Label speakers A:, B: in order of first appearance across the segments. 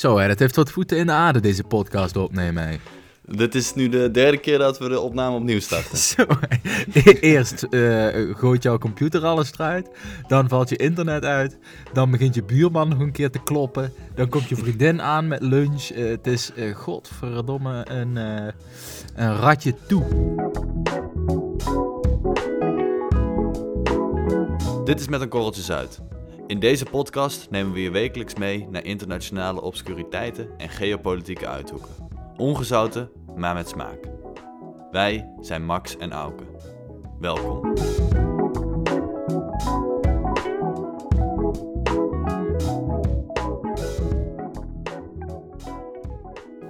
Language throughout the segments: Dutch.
A: Zo, hè, dat heeft wat voeten in de aarde, deze podcast opnemen. Hè.
B: Dit is nu de derde keer dat we de opname opnieuw starten.
A: Zo, hè. Eerst eh, gooit jouw computer alles eruit, dan valt je internet uit, dan begint je buurman nog een keer te kloppen, dan komt je vriendin aan met lunch. Eh, het is, eh, godverdomme, een, een ratje toe.
B: Dit is Met een Korreltje Zuid. In deze podcast nemen we je wekelijks mee naar internationale obscuriteiten en geopolitieke uithoeken. Ongezouten, maar met smaak. Wij zijn Max en Auke. Welkom.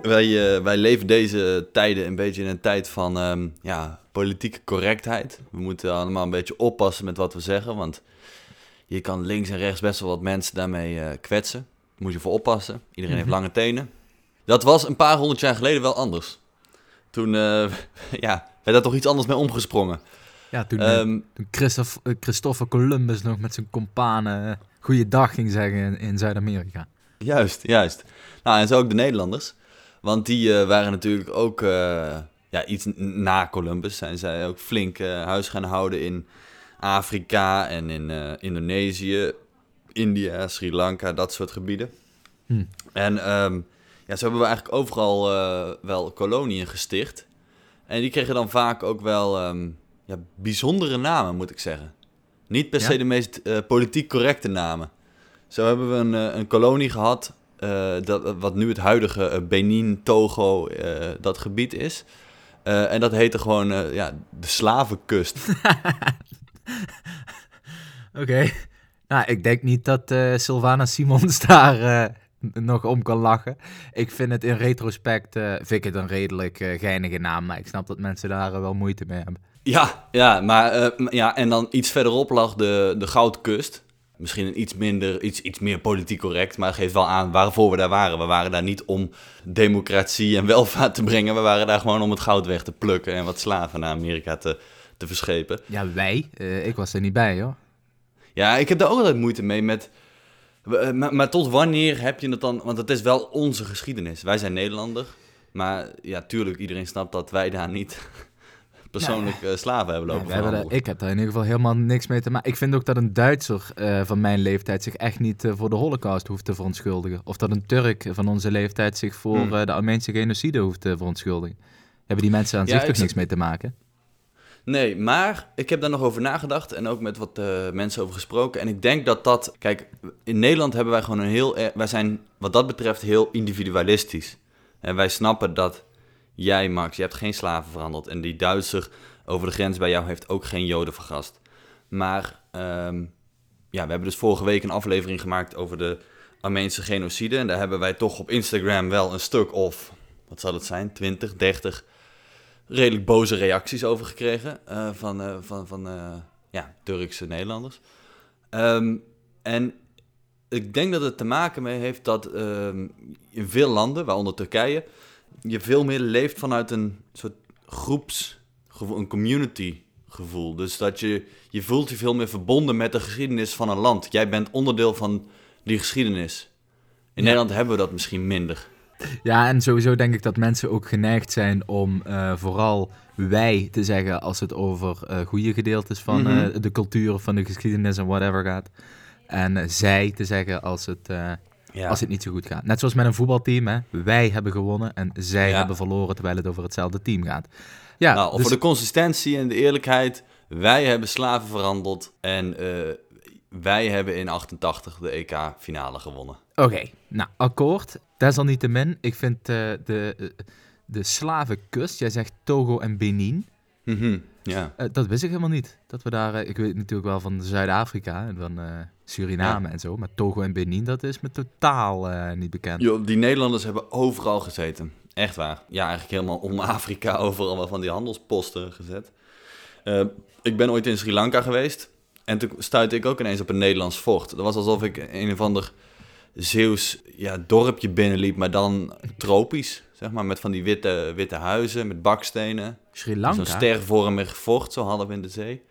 B: Wij, eh, wij leven deze tijden een beetje in een tijd van ehm, ja, politieke correctheid. We moeten allemaal een beetje oppassen met wat we zeggen, want je kan links en rechts best wel wat mensen daarmee eh, kwetsen. Moet je voor oppassen. Iedereen heeft lange tenen. Dat was een paar honderd jaar geleden wel anders. Toen eh, ja, werd daar toch iets anders mee omgesprongen.
A: Ja, toen, eh,
B: Ehm,
A: toen Christophe, Christopher Columbus nog met zijn companen goeiedag ging zeggen in, in Zuid-Amerika.
B: Juist, juist. Nou, en zo ook de Nederlanders. Want die waren natuurlijk ook ja, iets na Columbus. Zijn zij ook flink huis gaan houden in Afrika en in eh, Indonesië, India, Sri Lanka, dat soort gebieden.
A: Hm.
B: En ehm, ja, zo hebben we eigenlijk overal eh, wel koloniën gesticht. En die kregen dan vaak ook wel ehm, ja, bijzondere namen, moet ik zeggen. Niet per
A: Ja?
B: se de meest eh, politiek correcte namen. Zo hebben we een, een kolonie gehad, eh, dat, wat nu het huidige Benin, Togo, dat gebied is. En dat heette gewoon ja, de slavenkust.
A: Oké. Nou, ik denk niet dat eh Sylvana Simons daar eh, nog om kan lachen. Ik vind het in retrospect eh, vind ik het een redelijk geinige naam, maar ik snap dat mensen daar wel moeite mee hebben.
B: Ja, ja, maar ja, en dan iets verderop lag de, de Goudkust. Misschien een iets minder, iets, iets meer politiek correct, maar geeft wel aan waarvoor we daar waren. We waren daar niet om democratie en welvaart te brengen. We waren daar gewoon om het goud weg te plukken en wat slaven naar Amerika te, te verschepen.
A: Ja, wij? Eh, ik was er niet bij, hoor.
B: Ja, ik heb daar ook altijd moeite mee met. eh, Maar, maar tot wanneer heb je het dan? Want het is wel onze geschiedenis. Wij zijn Nederlander. Maar ja, tuurlijk, iedereen snapt dat wij daar niet persoonlijk eh, slaven hebben lopen.
A: hebben ik heb daar in ieder geval helemaal niks mee te maken. Ik vind ook dat een Duitser van mijn leeftijd zich echt niet voor de holocaust hoeft te verontschuldigen. Of dat een Turk van onze leeftijd zich voor
B: Hmm.
A: de Armeense genocide hoeft te verontschuldigen. Hebben die mensen aan
B: Ja,
A: zich toch niks mee te maken?
B: Nee, maar ik heb daar nog over nagedacht en ook met wat eh, mensen over gesproken. En ik denk dat dat... Kijk, in Nederland hebben wij gewoon een heel... eh, Wij zijn wat dat betreft heel individualistisch. En wij snappen dat jij, Max, je hebt geen slaven verhandeld. En die Duitser over de grens bij jou heeft ook geen Joden vergast. Maar ehm, ja, we hebben dus vorige week een aflevering gemaakt over de Armeense genocide. En daar hebben wij toch op Instagram wel een stuk of... Wat zal het zijn? 20, 30 redelijk boze reacties over gekregen eh, van, eh, van, van eh, ja, Turkse Nederlanders. Ehm, en ik denk dat het te maken mee heeft dat ehm, in veel landen, waaronder Turkije, je veel meer leeft vanuit een soort groepsgevoel, een community gevoel. Dus dat je, je voelt je veel meer verbonden met de geschiedenis van een land. Jij bent onderdeel van die geschiedenis. In
A: Ja.
B: Nederland hebben we dat misschien minder.
A: Ja, en sowieso denk ik dat mensen ook geneigd zijn om eh, vooral wij te zeggen als het over eh goede gedeeltes van
B: Mhm.
A: eh, de cultuur, van de geschiedenis en whatever gaat. En zij te zeggen als het,
B: Ja.
A: als het niet zo goed gaat. Net zoals met een voetbalteam, hè. wij hebben gewonnen en zij
B: Ja.
A: hebben verloren terwijl het over hetzelfde team gaat. Ja,
B: nou,
A: dus-
B: voor de consistentie en de eerlijkheid. Wij hebben slaven verhandeld en wij hebben in 88 de EK-finale gewonnen.
A: Oké, nou, akkoord. Desalniettemin, ik vind eh, de, eh, de slavenkust, jij zegt Togo en Benin,
B: Mhm, Ja.
A: eh, dat wist ik helemaal niet. Dat we daar, ik weet natuurlijk wel van Zuid-Afrika en van Suriname en zo, maar Togo en Benin, dat is me totaal niet bekend.
B: Yo, die Nederlanders hebben overal gezeten. Echt waar. Ja, eigenlijk helemaal om Afrika overal wel van die handelsposten gezet. Ik ben ooit in Sri Lanka geweest. En toen stuitte ik ook ineens op een Nederlands fort. Dat was alsof ik een of ander Zeeuws ja, dorpje binnenliep, maar dan tropisch. Zeg maar, met van die witte, witte huizen, met bakstenen.
A: Sri
B: Zo'n
A: Lanka?
B: stervormig fort, zo half in de zee.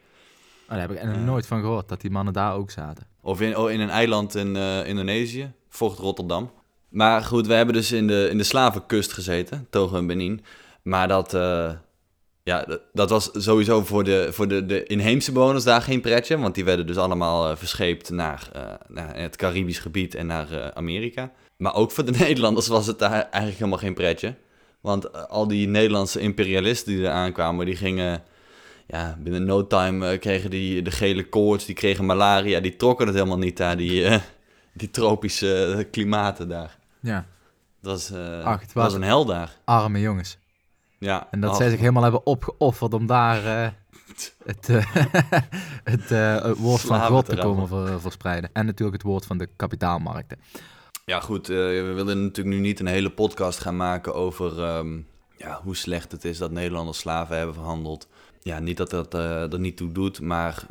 A: Oh, daar heb ik er
B: Ja.
A: nooit van gehoord, dat die mannen daar ook zaten.
B: Of in, oh, in een eiland in eh, Indonesië, Fort Rotterdam. Maar goed, we hebben dus in de, in de slavenkust gezeten, Togo en Benin. Maar dat, eh, ja, dat, dat was sowieso voor, de, voor de, de inheemse bewoners daar geen pretje. Want die werden dus allemaal eh, verscheept naar, eh, naar het Caribisch gebied en naar eh, Amerika. Maar ook voor de Nederlanders was het daar eigenlijk helemaal geen pretje. Want al die Nederlandse imperialisten die er aankwamen, die gingen... Ja, binnen no time kregen die de gele koorts, die kregen malaria. Die trokken het helemaal niet daar, die, die tropische klimaten daar.
A: Ja,
B: Dat was,
A: Ach, het was-
B: was een hel daar.
A: arme jongens.
B: Ja,
A: En dat zij zich helemaal hebben opgeofferd om daar eh, het, eh, het, eh, het woord van God
B: te
A: komen ver- verspreiden. En natuurlijk het woord van de kapitaalmarkten.
B: Ja, goed. we willen natuurlijk nu niet een hele podcast gaan maken over ehm, ja, hoe slecht het is dat Nederlanders slaven hebben verhandeld. Ja, niet dat dat er niet toe doet, maar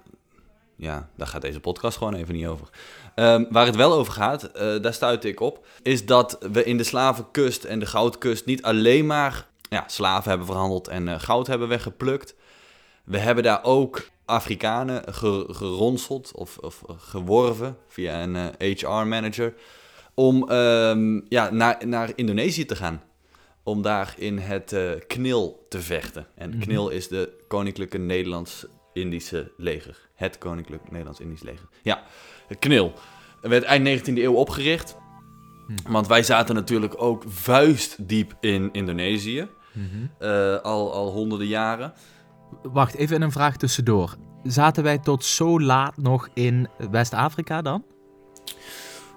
B: ja, daar gaat deze podcast gewoon even niet over. Ehm, waar het wel over gaat, daar stuitte ik op, is dat we in de slavenkust en de goudkust niet alleen maar ja, slaven hebben verhandeld en eh, goud hebben weggeplukt. We hebben daar ook Afrikanen ge- geronseld of, of geworven via een HR-manager om ehm, ja, naar, naar Indonesië te gaan. Om daar in het eh, KNIL te vechten. En
A: Mhm.
B: KNIL is de Koninklijke Nederlands-Indische Leger. Het Koninklijk Nederlands-Indisch Leger. Ja, het KNIL. Het werd eind 19e eeuw opgericht.
A: Hm.
B: Want wij zaten natuurlijk ook vuistdiep in Indonesië. Eh, al, al honderden jaren.
A: Wacht, even een vraag tussendoor. Zaten wij tot zo laat nog in West-Afrika dan?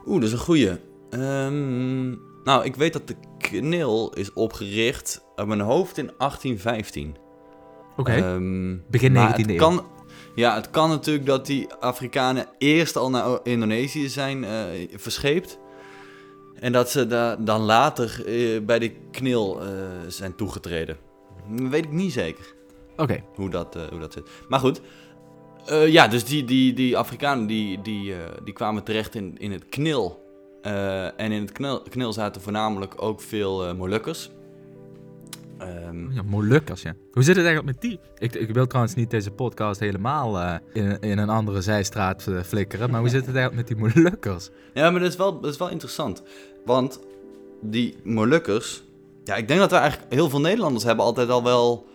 B: Oeh, dat is een goeie. Ehm, nou, ik weet dat de KNIL is opgericht uit mijn hoofd in 1815.
A: Oké,
B: Ehm,
A: begin
B: maar
A: 19e
B: het
A: eeuw.
B: kan, Ja, het kan natuurlijk dat die Afrikanen eerst al naar Indonesië zijn eh, verscheept. En dat ze daar dan later eh, bij de KNIL eh, zijn toegetreden. Weet ik niet zeker
A: Oké,
B: hoe dat, eh, hoe dat zit. Maar goed. Ja, dus die, die, die Afrikanen die, die, die kwamen terecht in, in het knil. En in het knil, knil zaten voornamelijk ook veel Molukkers. Ehm,
A: ja, Molukkers, ja. Hoe zit het eigenlijk met die? Ik, ik wil trouwens niet deze podcast helemaal in, in een andere zijstraat flikkeren, maar hoe zit het eigenlijk met die Molukkers?
B: ja, maar dat is, wel, dat is wel interessant. Want die Molukkers... Ja, ik denk dat we eigenlijk heel veel Nederlanders hebben altijd al wel...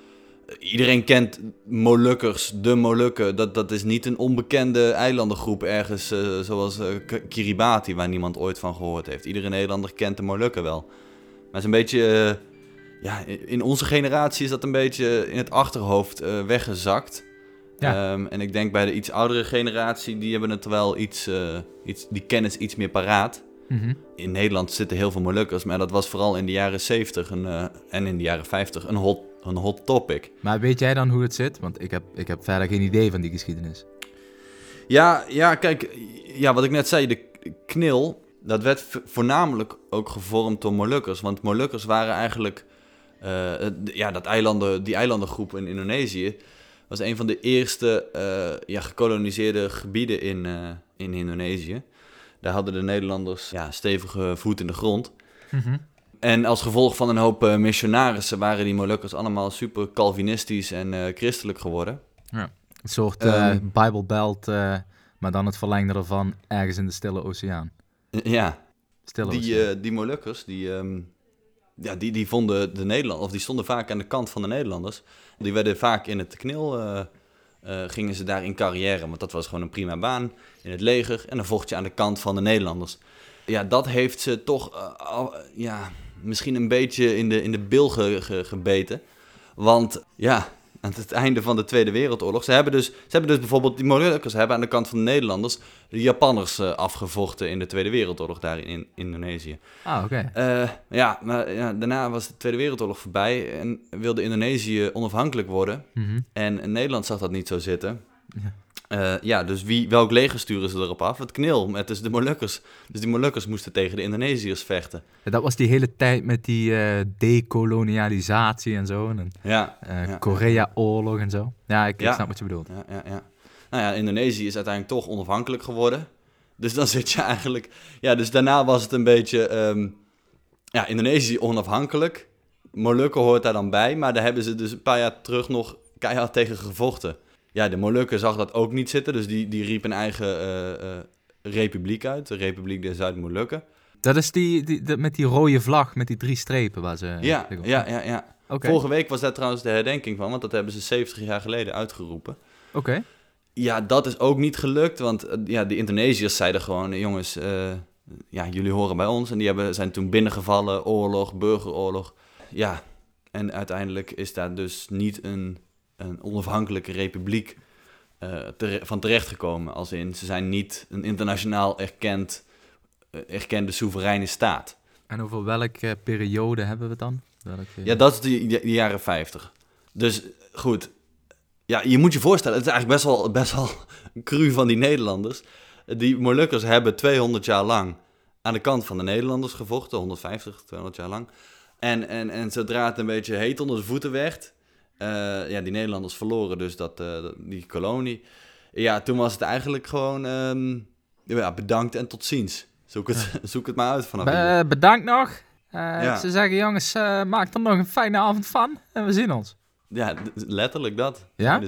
B: Iedereen kent Molukkers, de Molukken. Dat, dat is niet een onbekende eilandengroep ergens eh, zoals eh, Kiribati, waar niemand ooit van gehoord heeft. Iedere Nederlander kent de Molukken wel. Maar het is een beetje... eh, ja, in onze generatie is dat een beetje in het achterhoofd eh, weggezakt.
A: Ja.
B: Ehm, en ik denk bij de iets oudere generatie, die hebben het wel iets, eh, iets die kennis iets meer paraat.
A: Mhm.
B: In Nederland zitten heel veel Molukkers, maar dat was vooral in de jaren 70 een, eh, en in de jaren 50 een hot, een hot topic.
A: Maar weet jij dan hoe het zit? Want ik heb, ik heb verder geen idee van die geschiedenis.
B: Ja, ja, kijk, ja, wat ik net zei, de knil, dat werd vo- voornamelijk ook gevormd door Molukkers. Want Molukkers waren eigenlijk, eh, ja, dat eilanden, die eilandengroep in Indonesië was een van de eerste eh, ja, gekoloniseerde gebieden in, in Indonesië. Daar hadden de Nederlanders ja, stevige voet in de grond.
A: Mhm.
B: En als gevolg van een hoop eh, missionarissen waren die Molukkers allemaal super Calvinistisch en eh, christelijk geworden.
A: Een soort
B: Ehm.
A: Bible Belt, maar dan het verlengde ervan ergens in de Stille Oceaan.
B: Ja,
A: Stille
B: Die,
A: Oceaan.
B: die Molukkers, die, ehm, ja, die, die vonden de Nederlanders, of die stonden vaak aan de kant van de Nederlanders. Die werden vaak in het knil, eh, gingen ze daar in carrière, want dat was gewoon een prima baan in het leger. En dan vocht je aan de kant van de Nederlanders. Ja, dat heeft ze toch, eh, ja, misschien een beetje in de, in de bil ge- ge- gebeten. Want ja, aan het einde van de Tweede Wereldoorlog, ze hebben dus, ze hebben dus bijvoorbeeld, die Molukkers hebben aan de kant van de Nederlanders de Japanners eh, afgevochten in de Tweede Wereldoorlog daar in Indonesië.
A: Ah, oké.
B: Eh, ja, maar ja, daarna was de Tweede Wereldoorlog voorbij en wilde Indonesië onafhankelijk worden.
A: Mhm.
B: En Nederland zag dat niet zo zitten.
A: Ja.
B: Eh, ja, dus wie, welk leger sturen ze erop af? Het knil, met dus de Molukkers. Dus die Molukkers moesten tegen de Indonesiërs vechten.
A: Ja, Dat was die hele tijd met die eh, dekolonialisatie en zo. En
B: Ja,
A: eh,
B: ja.
A: Korea-oorlog en zo. Ja, ik, ik
B: Ja.
A: snap wat je bedoelt.
B: ja, ja, ja. Nou ja, Indonesië is uiteindelijk toch onafhankelijk geworden. Dus dan zit je eigenlijk... Ja, dus daarna was het een beetje... ehm, ja, Indonesië onafhankelijk. Molukken hoort daar dan bij. Maar daar hebben ze dus een paar jaar terug nog keihard tegen gevochten. Ja, de Molukken zag dat ook niet zitten. Dus die, die riep een eigen eh, eh, republiek uit. De Republiek der Zuid-Molukken.
A: Dat is die, die, met die rode vlag, met die drie strepen waar ze...
B: Ja, ja, ja, ja.
A: Oké,
B: Vorige week was daar trouwens de herdenking van, want dat hebben ze 70 jaar geleden uitgeroepen.
A: oké.
B: Ja, dat is ook niet gelukt, want eh, ja, de Indonesiërs zeiden gewoon, jongens, ja, jullie horen bij ons. En die hebben, zijn toen binnengevallen, oorlog, burgeroorlog. Ja, en uiteindelijk is daar dus niet een, een onafhankelijke republiek eh, tere- van terechtgekomen. Als in, ze zijn niet een internationaal erkend, eh, erkende soevereine staat.
A: En over welke periode hebben we het dan? Welke...
B: Ja, dat is de, de- de jaren 50. Dus goed, ja, je moet je voorstellen, het is eigenlijk best wel, best wel cru van die Nederlanders. Die Molukkers hebben 200 jaar lang aan de kant van de Nederlanders gevochten, 150, 200 jaar lang. En, en, en zodra het een beetje heet onder de voeten werd, eh, ja, die Nederlanders verloren dus dat, eh, dat- die kolonie. Ja, toen was het eigenlijk gewoon ehm, ja, bedankt en tot ziens. Zoek het, zoek het maar uit vanaf hier.
A: Be- bedankt nog. Eh,
B: Ja.
A: Ze zeggen, jongens, maak er nog een fijne avond van. En we zien ons.
B: Ja, letterlijk dat.
A: Ja?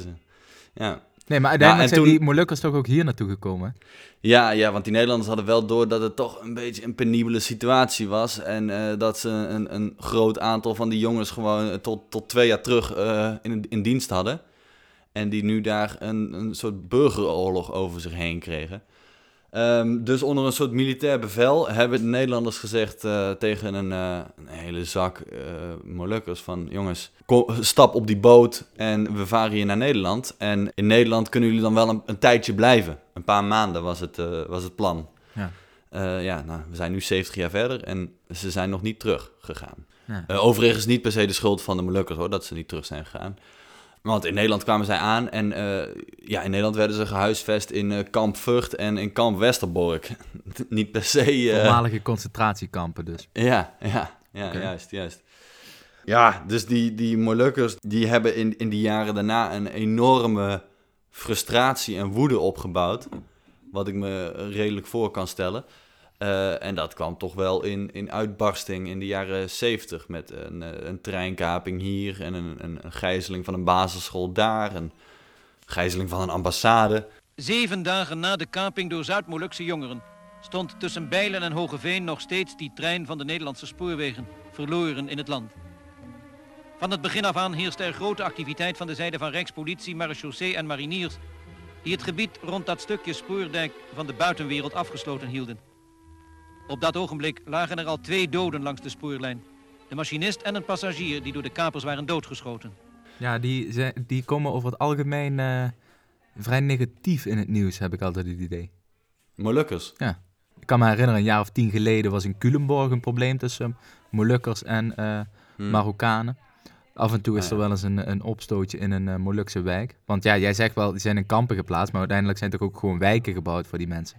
B: Ja.
A: Nee, maar uiteindelijk
B: en
A: zijn
B: toen-
A: die Molukkers toch ook hier naartoe gekomen?
B: Ja, ja, want die Nederlanders hadden wel door dat het toch een beetje een penibele situatie was. En eh, dat ze een, een groot aantal van die jongens gewoon eh, tot, tot twee jaar terug eh, in, in dienst hadden. En die nu daar een, een soort burgeroorlog over zich heen kregen. Ehm, dus onder een soort militair bevel hebben de Nederlanders gezegd eh, tegen een, eh, een hele zak eh Molukkers van... jongens, kom, stap op die boot en we varen hier naar Nederland. En in Nederland kunnen jullie dan wel een, een tijdje blijven. Een paar maanden was het, was het plan.
A: Ja.
B: Ja, nou, we zijn nu 70 jaar verder en ze zijn nog niet teruggegaan.
A: Ja.
B: Overigens niet per se de schuld van de Molukkers hoor, dat ze niet terug zijn gegaan. Want in Nederland kwamen zij aan en eh, ja, in Nederland werden ze gehuisvest in eh, kamp Vught en in kamp Westerbork. niet per se... eh,
A: Voormalige concentratiekampen dus.
B: ja, ja, ja juist, juist. Ja, dus die, die Molukkers, die hebben in, in die jaren daarna een enorme frustratie en woede opgebouwd. Wat ik me redelijk voor kan stellen. Eh, en dat kwam toch wel in, in uitbarsting in de jaren 70 met een, eh, een treinkaping hier en een, een, gijzeling van een basisschool daar, een gijzeling van een ambassade.
C: Zeven dagen na de kaping door Zuid-Molukse jongeren stond tussen Bijlen en Hogeveen nog steeds die trein van de Nederlandse spoorwegen, verloren in het land. Van het begin af aan heerste er grote activiteit van de zijde van Rijkspolitie, marechaussee en mariniers, die het gebied rond dat stukje spoordijk van de buitenwereld afgesloten hielden. Op dat ogenblik lagen er al twee doden langs de spoorlijn. De machinist en een passagier die door de kapers waren doodgeschoten.
A: Ja, die, zijn- die komen over het algemeen eh, vrij negatief in het nieuws, heb ik altijd het idee.
B: Molukkers.
A: Ik kan me herinneren, een jaar of tien geleden was in Culemborg een probleem tussen Molukkers en eh,
B: Hm.
A: Marokkanen. Af en toe is
B: Ah,
A: er
B: ja.
A: wel eens een, een opstootje in een eh, Molukse wijk. Want ja, jij zegt wel, die zijn in kampen geplaatst, maar uiteindelijk zijn toch ook gewoon wijken gebouwd voor die mensen.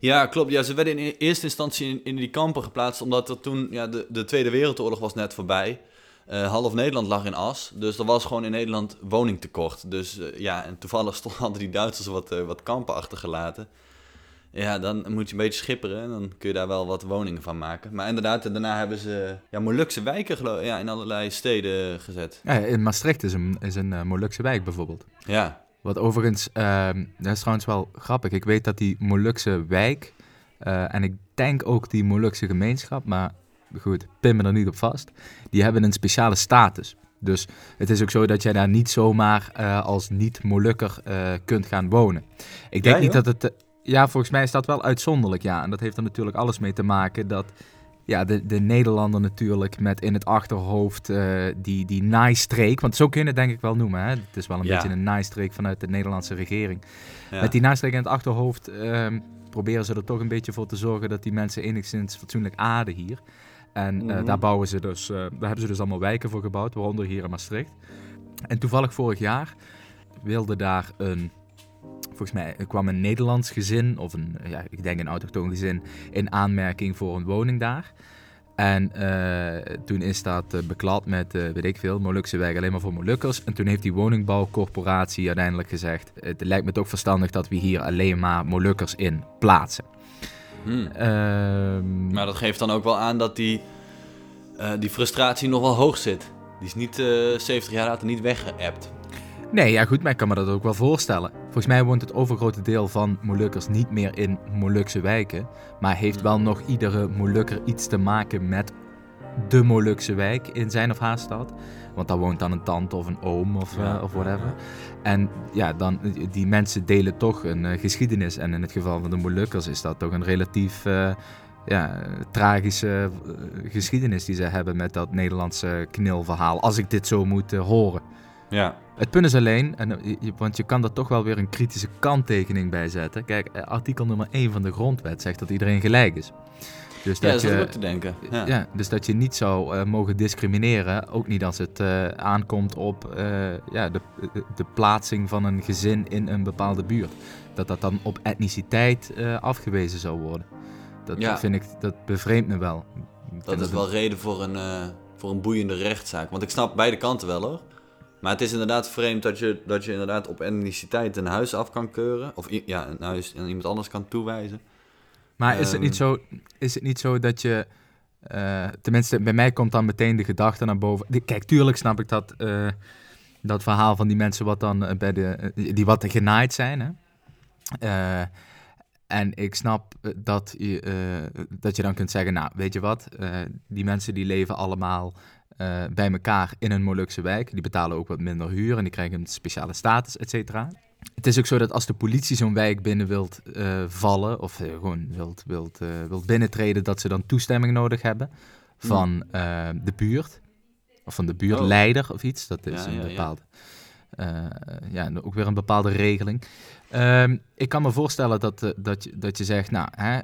B: Ja, klopt. Ja, ze werden in eerste instantie in, in die kampen geplaatst, omdat er toen, ja, de, de Tweede Wereldoorlog was net voorbij. Eh, half Nederland lag in as, dus er was gewoon in Nederland woningtekort. Dus eh, ja, en toevallig stonden hadden die Duitsers wat, eh, wat kampen achtergelaten. Ja, dan moet je een beetje schipperen en dan kun je daar wel wat woningen van maken. Maar inderdaad, daarna hebben ze ja, Molukse wijken ja, in allerlei steden gezet.
A: Ja, in Maastricht is een, is een Molukse wijk bijvoorbeeld.
B: Ja,
A: Wat overigens, ehm, dat is trouwens wel grappig. Ik weet dat die Molukse wijk, eh, en ik denk ook die Molukse gemeenschap, maar goed, pin me er niet op vast, die hebben een speciale status. Dus het is ook zo dat jij daar niet zomaar eh, als niet-Molukker eh, kunt gaan wonen. Ik denk
B: Ja,
A: niet dat het... ja, volgens mij is dat wel uitzonderlijk, ja. En dat heeft er natuurlijk alles mee te maken dat ja, de, de Nederlander natuurlijk met in het achterhoofd eh, die, die naaistreek, want zo kun je het denk ik wel noemen. Hè? Het is wel een
B: Ja.
A: beetje een naaistreek vanuit de Nederlandse regering.
B: ja.
A: Met die naaistreek in het achterhoofd ehm, proberen ze er toch een beetje voor te zorgen dat die mensen enigszins fatsoenlijk aarden hier. En eh,
B: Mhm.
A: daar, bouwen ze dus, eh, daar hebben ze dus allemaal wijken voor gebouwd, waaronder hier in Maastricht. En toevallig vorig jaar wilde daar een, volgens mij kwam een Nederlands gezin, of een, ja, ik denk een autochtoon gezin, in aanmerking voor een woning daar. En eh, toen is dat eh, beklad met, eh, weet ik veel, Molukse wijk alleen maar voor Molukkers. En toen heeft die woningbouwcorporatie uiteindelijk gezegd... het lijkt me toch verstandig dat we hier alleen maar Molukkers in plaatsen.
B: Hm.
A: Ehm,
B: Maar dat geeft dan ook wel aan dat die, die frustratie nog wel hoog zit. Die is niet eh 70 jaar later niet weggeëpt.
A: Nee, ja goed, maar ik kan me dat ook wel voorstellen. Volgens mij woont het overgrote deel van Molukkers niet meer in Molukse wijken. Maar heeft wel nog iedere Molukker iets te maken met de Molukse wijk in zijn of haar stad. Want daar woont dan een tante of een oom of,
B: Ja,
A: eh, of whatever.
B: ja.
A: En ja, dan, die mensen delen toch een eh, geschiedenis. En in het geval van de Molukkers is dat toch een relatief eh, ja, tragische geschiedenis die ze hebben met dat Nederlandse knilverhaal. Als ik dit zo moet horen.
B: Ja,
A: Het punt is alleen, en, eh, want je kan er toch wel weer een kritische kanttekening bij zetten. Kijk, eh, artikel nummer 1 van de grondwet zegt dat iedereen gelijk is. Dus
B: ja
A: dat
B: dat is
A: je,
B: ook te denken. Ja.
A: ja. dus dat je niet zou eh, mogen discrimineren, ook niet als het eh, aankomt op eh, ja, de, de, plaatsing van een gezin in een bepaalde buurt. Dat dat dan op etniciteit eh, afgewezen zou worden. Dat
B: Ja.
A: vind ik, dat bevreemdt me wel.
B: Dat is wel reden voor een, eh, voor een boeiende rechtszaak. Want ik snap beide kanten wel hoor. Maar het is inderdaad vreemd dat je, dat je inderdaad op etniciteit een huis af kan keuren. Of ja, een huis aan iemand anders kan toewijzen.
A: Maar is het
B: Ehm.
A: niet zo, is het niet zo dat je, eh, tenminste bij mij komt dan meteen de gedachte naar boven. Kijk, tuurlijk snap ik dat, eh, dat verhaal van die mensen wat dan eh, bij de, die wat genaaid zijn. Hè? En ik snap dat je, dat je dan kunt zeggen, nou weet je wat, die mensen die leven allemaal eh, bij elkaar in een Molukse wijk. Die betalen ook wat minder huur en die krijgen een speciale status, et cetera. Het is ook zo dat als de politie zo'n wijk binnen wilt eh, vallen, of eh, gewoon wilt, wilt, wilt binnentreden, dat ze dan toestemming nodig hebben van de buurt. Of van de buurtleider of iets. Dat is
B: Ja,
A: een
B: ja, ja.
A: bepaalde. ja, ook weer een bepaalde regeling. Ehm, ik kan me voorstellen dat, eh, dat, je, dat je zegt, nou, hè,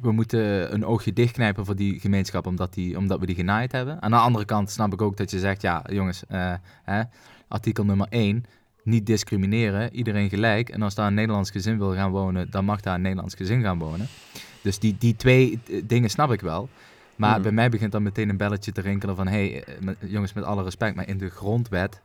A: we moeten een oogje dichtknijpen voor die gemeenschap omdat, die, omdat we die genaaid hebben. Aan de andere kant snap ik ook dat je zegt, ja, jongens, eh, hè, artikel nummer 1, niet discrimineren, iedereen gelijk. En als daar een Nederlands gezin wil gaan wonen, dan mag daar een Nederlands gezin gaan wonen. Dus die, die twee eh, dingen snap ik wel. Maar
B: Mhm.
A: bij mij begint dan meteen een belletje te rinkelen van... hé, hey, jongens, met alle respect, maar in de grondwet...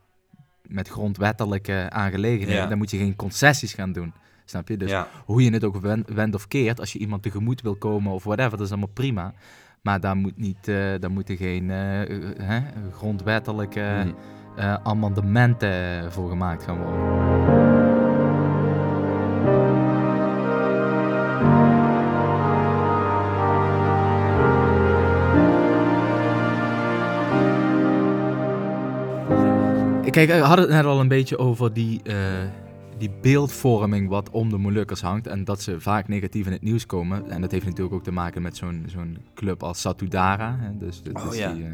A: met grondwettelijke aangelegenheden...
B: Ja.
A: dan moet je geen concessies gaan doen. Snap je? Dus
B: ja.
A: hoe je het ook wen- wendt of keert... als je iemand tegemoet wil komen of whatever, dat is allemaal prima. Maar daar, moet niet, eh, daar moeten geen eh, eh, grondwettelijke amendementen voor gemaakt gaan worden. Kijk, we hadden het net al een beetje over die, eh, die beeldvorming wat om de Molukkers hangt. En dat ze vaak negatief in het nieuws komen. En dat heeft natuurlijk ook te maken met zo'n zo'n club als Satudara. Hè? Dus, dus
B: Oh, ja.
A: die, eh,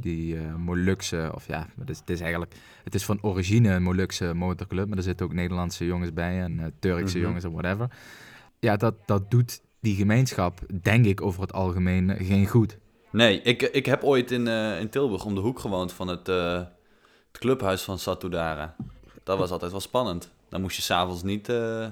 A: die eh, Molukse, of ja, het is, het is eigenlijk, het is van origine een Molukse motorclub. Maar er zitten ook Nederlandse jongens bij en eh, Turkse
B: Mhm.
A: jongens en whatever. Ja, dat, dat doet die gemeenschap, denk ik, over het algemeen eh, geen goed.
B: Nee, ik, ik heb ooit in, eh, in Tilburg om de hoek gewoond van het, eh, het clubhuis van Satudara. Dat was altijd wel spannend. Dan moest je s'avonds niet, eh,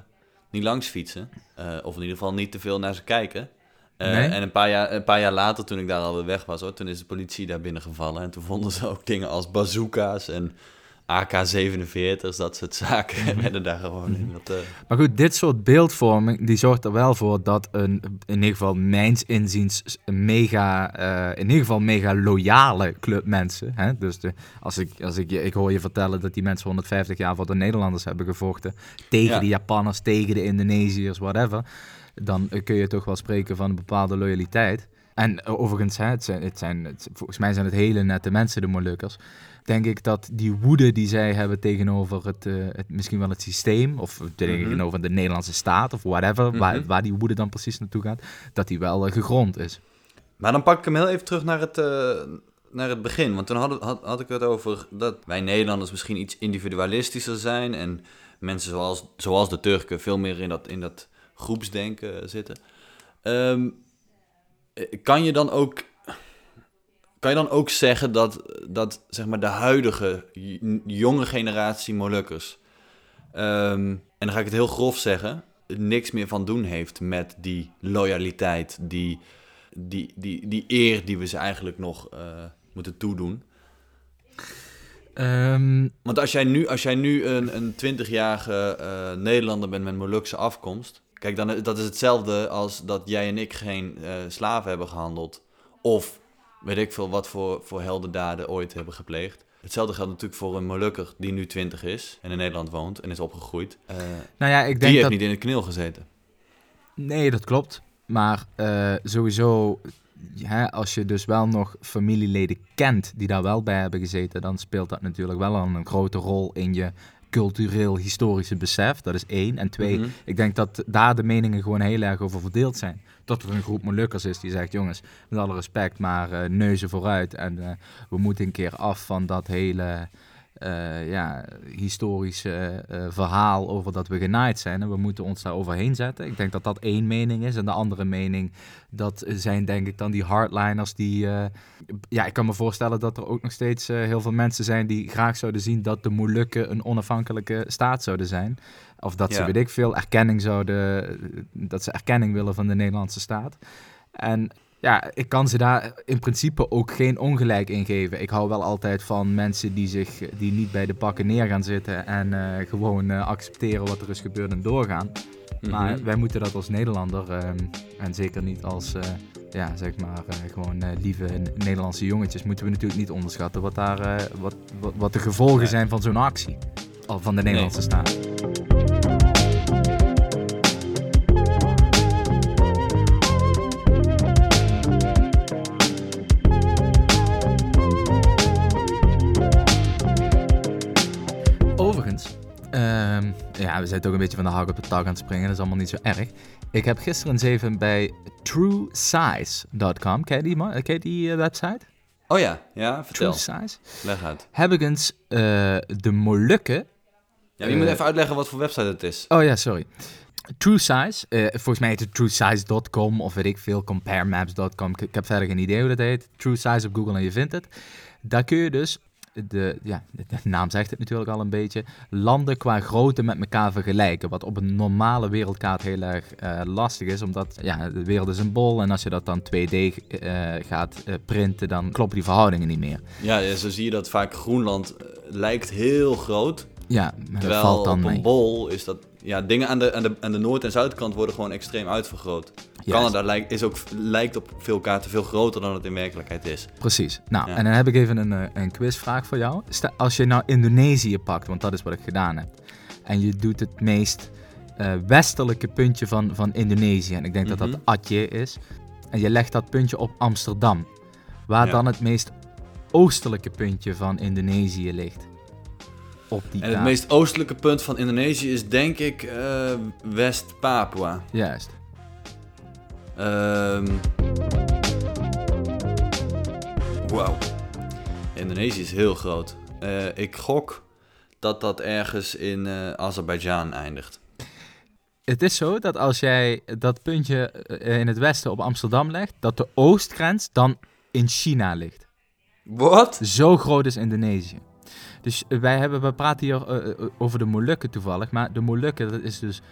B: niet langs fietsen. Eh, of in ieder geval niet te veel naar ze kijken. Eh,
A: Nee?
B: En een paar, jaar, een paar jaar later, toen ik daar alweer weg was, hoor, toen is de politie daar binnengevallen. En toen vonden ze ook dingen als bazooka's en AK-47's, dat soort zaken. werden daar gewoon in. Dat, eh,
A: Maar goed, dit soort beeldvorming die zorgt er wel voor dat een, in ieder geval mijns inziens, mega, eh, in ieder geval mega loyale club mensen. Hè? Dus de, als ik, als ik, je- ik hoor je vertellen dat die mensen 150 jaar voor de Nederlanders hebben gevochten. Tegen
B: Ja.
A: de Japanners, tegen de Indonesiërs, whatever. Dan kun je toch wel spreken van een bepaalde loyaliteit. En eh, overigens, hè, het zijn, het zijn, het- volgens mij zijn het hele nette mensen, de Molukkers. Denk ik dat die woede die zij hebben tegenover het, eh, het misschien wel het systeem, of tegenover de Nederlandse staat, of whatever, waar,
B: Mhm.
A: waar die woede dan precies naartoe gaat, dat die wel eh, gegrond is.
B: Maar dan pak ik hem heel even terug naar het, eh, naar het begin. Want toen had, had, had ik het over dat wij Nederlanders misschien iets individualistischer zijn. En mensen zoals, zoals de Turken veel meer in dat, in dat groepsdenken zitten. Ehm, eh, kan je dan ook. Kan je dan ook zeggen dat, dat zeg maar, de huidige jonge generatie Molukkers. ehm, en dan ga ik het heel grof zeggen. niks meer van doen heeft met die loyaliteit, die die, die, die eer die we ze eigenlijk nog eh, moeten toedoen.
A: Ehm,
B: Want als jij nu, als jij nu een, een 20-jarige eh, Nederlander bent met Molukse afkomst. Kijk, dan, dat is hetzelfde als dat jij en ik geen eh, slaven hebben gehandeld. Of weet ik veel wat voor, voor heldendaden ooit hebben gepleegd. Hetzelfde geldt natuurlijk voor een Molukker die nu 20 is en in Nederland woont en is opgegroeid. Uh,
A: nou ja, ik
B: die
A: denk
B: heeft
A: dat...
B: niet in het kneel gezeten.
A: Nee, dat klopt. Maar uh, sowieso, ja, als je dus wel nog familieleden kent die daar wel bij hebben gezeten, dan speelt dat natuurlijk wel een grote rol in je cultureel-historische besef. Dat is één. En twee,
B: Mhm.
A: ik denk dat daar de meningen gewoon heel erg over verdeeld zijn. Dat er een groep Molukkers is die zegt, jongens, met alle respect, maar eh, neuzen vooruit. En eh, we moeten een keer af van dat hele eh, ja, historische eh, verhaal over dat we genaaid zijn. En we moeten ons daar overheen zetten. Ik denk dat dat één mening is. En de andere mening, dat zijn denk ik dan die hardliners die... eh, ja, ik kan me voorstellen dat er ook nog steeds eh, heel veel mensen zijn die graag zouden zien dat de Molukken een onafhankelijke staat zouden zijn. Of dat ze,
B: Ja.
A: weet ik veel, erkenning zouden... Dat ze erkenning willen van de Nederlandse staat. En ja, ik kan ze daar in principe ook geen ongelijk in geven. Ik hou wel altijd van mensen die, zich, die niet bij de pakken neer gaan zitten en eh, gewoon eh, accepteren wat er is gebeurd en doorgaan. Maar
B: Mhm.
A: wij moeten dat als Nederlander, ehm, en zeker niet als, eh, ja, zeg maar, gewoon lieve Nederlandse jongetjes, moeten we natuurlijk niet onderschatten wat, daar, wat, wat, wat de gevolgen zijn van zo'n actie. Van de Nederlandse staat. Ja, we zijn toch een beetje van de hak op de tak aan het springen. Dat is allemaal niet zo erg. Ik heb gisteren eens even bij truesize.com, ken je die, ken je die eh, website?
B: Oh ja, ja, vertel.
A: True Size.
B: Leg uit.
A: Heb ik eens eh, de Molukken.
B: Ja, je moet
A: Eh,
B: even uitleggen wat voor website het is.
A: Oh ja, sorry. True Size. volgens mij heet het truesize.com of weet ik veel, comparemaps.com. Ik, ik heb verder geen idee hoe dat heet. True Size op Google en je vindt het. Daar kun je dus, de, ja, de naam zegt het natuurlijk al een beetje, landen qua grootte met elkaar vergelijken. Wat op een normale wereldkaart heel erg eh, lastig is, omdat ja, de wereld is een bol en als je dat dan 2D eh, gaat eh, printen, dan kloppen die verhoudingen niet meer.
B: Ja, zo zie je dat vaak Groenland lijkt heel groot.
A: Ja, maar dat
B: Terwijl
A: valt dan
B: op
A: mee.
B: een bol is dat... Ja, dingen aan de, aan, de, aan de noord- en zuidkant worden gewoon extreem uitvergroot. Canada lijkt, is ook, lijkt op veel kaarten veel groter dan het in werkelijkheid is.
A: Precies. Nou,
B: Ja.
A: en dan heb ik even een, eh, een quizvraag voor jou. Als je nou Indonesië pakt, want dat is wat ik gedaan heb, en je doet het meest eh, westelijke puntje van, van Indonesië, en ik denk dat
B: Mhm.
A: dat Aceh is, en je legt dat puntje op Amsterdam, waar
B: Ja.
A: dan het meest oostelijke puntje van Indonesië ligt. Op die
B: En het
A: kaart.
B: meest oostelijke punt van Indonesië is denk ik eh, West-Papua.
A: Juist.
B: Ehm Wauw. Indonesië is heel groot. Eh, ik gok dat dat ergens in eh Azerbeidzjan eindigt.
A: Het is zo dat als jij dat puntje eh, in het westen op Amsterdam legt, dat de oostgrens dan in China ligt.
B: Wat?
A: Zo groot is Indonesië. Dus wij hebben, we praten hier eh, eh, over de Molukken toevallig, maar de Molukken dat is dus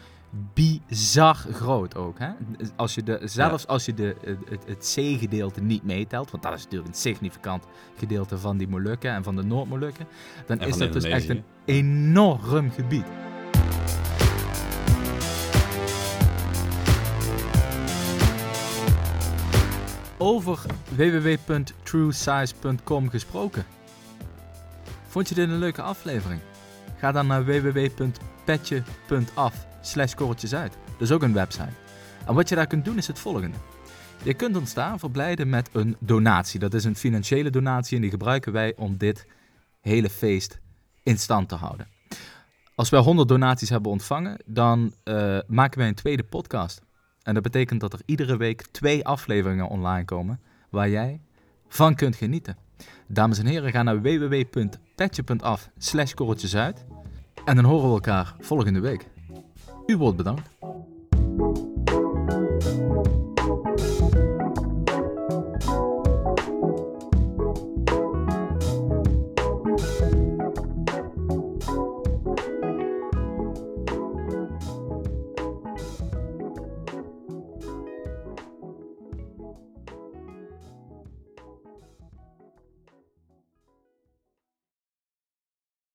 A: bizar groot ook. Hè? Als je de, zelfs als je de, het, zeegedeelte niet meetelt, want dat is natuurlijk een significant gedeelte van die Molukken en van de Noord-Molukken, dan is dat dus echt een enorm gebied. Over www.truesize.com gesproken. Vond je dit een leuke aflevering? Ga dan naar www.petje.af slash korreltjes uit. Dat is ook een website. En wat je daar kunt doen is het volgende. Je kunt ons daar verblijden met een donatie. Dat is een financiële donatie en die gebruiken wij om dit hele feest in stand te houden. Als wij 100 donaties hebben ontvangen, dan eh, maken wij een tweede podcast. En dat betekent dat er iedere week twee afleveringen online komen waar jij van kunt genieten. Dames en heren, ga naar www.petje.af slash korreltjes uit. En dan horen we elkaar volgende week. U wordt bedankt.